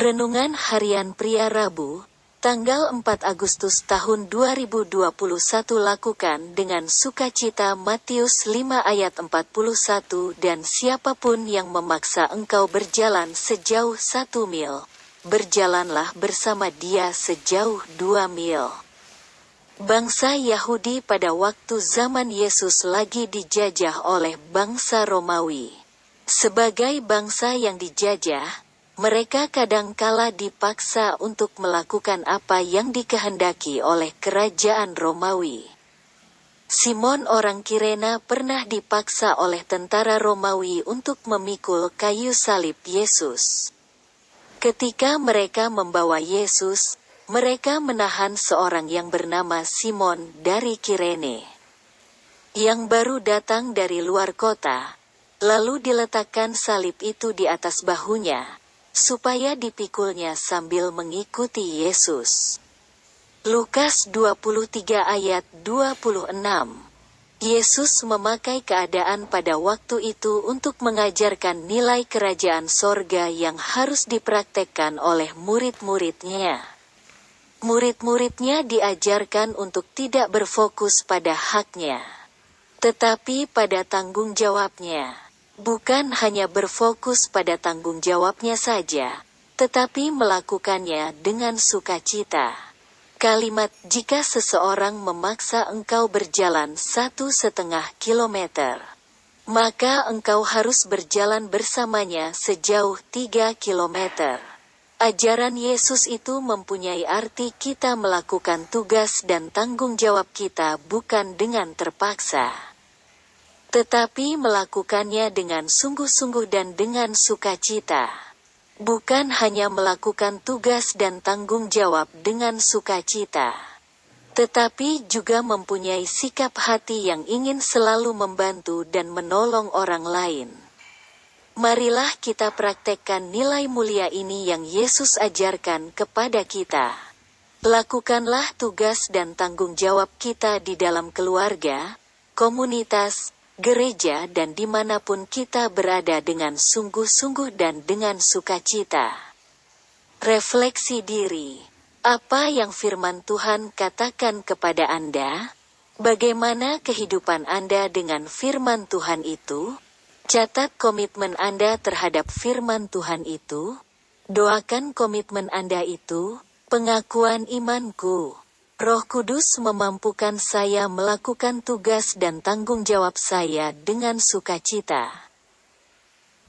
Renungan Harian Pria Rabu, tanggal 4 Agustus tahun 2021 lakukan dengan sukacita Matius 5 ayat 41 dan siapa pun yang memaksa engkau berjalan sejauh satu mil, berjalanlah bersama dia sejauh dua mil. Bangsa Yahudi pada waktu zaman Yesus lagi dijajah oleh bangsa Romawi. Sebagai bangsa yang dijajah, mereka kadangkala dipaksa untuk melakukan apa yang dikehendaki oleh kerajaan Romawi. Simon orang Kirena pernah dipaksa oleh tentara Romawi untuk memikul kayu salib Yesus. Ketika mereka membawa Yesus, mereka menahan seorang yang bernama Simon dari Kirene. Yang baru datang dari luar kota, lalu diletakkan salib itu di atas bahunya, supaya dipikulnya sambil mengikuti Yesus. Lukas 23 ayat 26 Yesus memakai keadaan pada waktu itu untuk mengajarkan nilai kerajaan sorga yang harus dipraktekkan oleh murid-muridnya. Murid-muridnya diajarkan untuk tidak berfokus pada haknya, tetapi pada tanggung jawabnya bukan hanya berfokus pada tanggung jawabnya saja, tetapi melakukannya dengan sukacita. Kalimat jika seseorang memaksa engkau berjalan satu setengah kilometer, maka engkau harus berjalan bersamanya sejauh tiga kilometer. Ajaran Yesus itu mempunyai arti kita melakukan tugas dan tanggung jawab kita bukan dengan terpaksa tetapi melakukannya dengan sungguh-sungguh dan dengan sukacita. Bukan hanya melakukan tugas dan tanggung jawab dengan sukacita, tetapi juga mempunyai sikap hati yang ingin selalu membantu dan menolong orang lain. Marilah kita praktekkan nilai mulia ini yang Yesus ajarkan kepada kita. Lakukanlah tugas dan tanggung jawab kita di dalam keluarga, komunitas, gereja dan di mana pun kita berada dengan sungguh-sungguh dan dengan sukacita. Refleksi diri. Apa yang firman Tuhan katakan kepada Anda? Bagaimana kehidupan Anda dengan firman Tuhan itu? Catat komitmen Anda terhadap firman Tuhan itu. Doakan komitmen Anda itu, pengakuan imanku. Roh Kudus memampukan saya melakukan tugas dan tanggung jawab saya dengan sukacita.